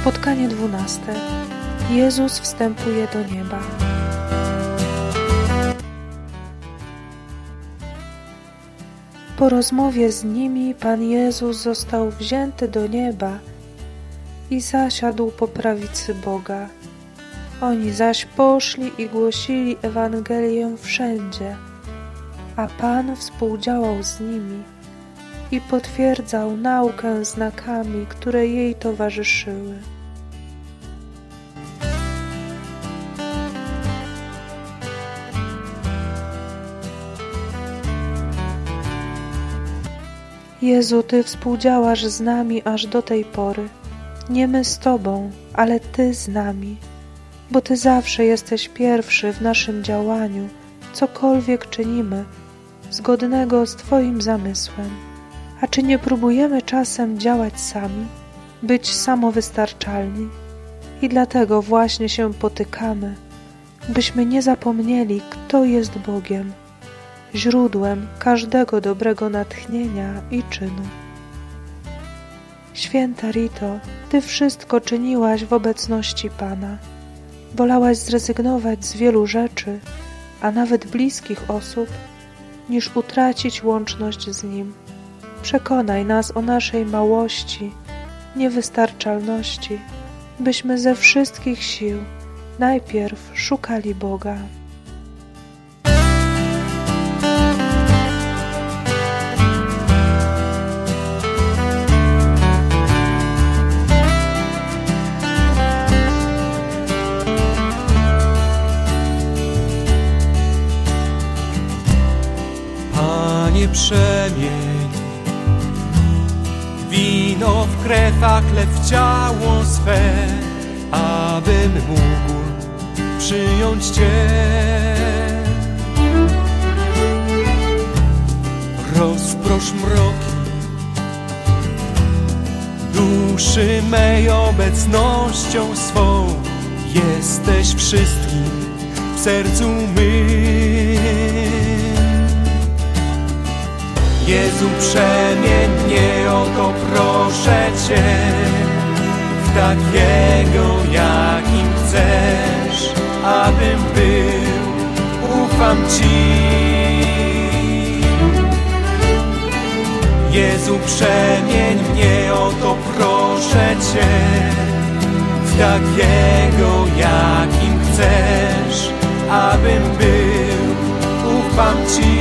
Spotkanie dwunaste. Jezus wstępuje do nieba. Po rozmowie z nimi Pan Jezus został wzięty do nieba i zasiadł po prawicy Boga. Oni zaś poszli i głosili Ewangelię wszędzie, a Pan współdziałał z nimi i potwierdzał naukę znakami, które jej towarzyszyły. Jezu, Ty współdziałasz z nami aż do tej pory. Nie my z Tobą, ale Ty z nami, bo Ty zawsze jesteś pierwszy w naszym działaniu, cokolwiek czynimy, zgodnego z Twoim zamysłem. A czy nie próbujemy czasem działać sami, być samowystarczalni? I dlatego właśnie się potykamy, byśmy nie zapomnieli, kto jest Bogiem, źródłem każdego dobrego natchnienia i czynu. Święta Rito, Ty wszystko czyniłaś w obecności Pana. Wolałaś zrezygnować z wielu rzeczy, a nawet bliskich osób, niż utracić łączność z Nim. Przekonaj nas o naszej małości, niewystarczalności, byśmy ze wszystkich sił najpierw szukali Boga. Panie przemień Wino w krew, a ciało swe Abym mógł przyjąć Cię. Rozprosz mroki Duszy mej obecnością swą. Jesteś wszystkim w sercu mym. Jezu, przemień mnie, w takiego, jakim chcesz, abym był, ufam Ci. Jezu, przemień mnie, o to proszę Cię, w takiego, jakim chcesz, abym był, ufam Ci.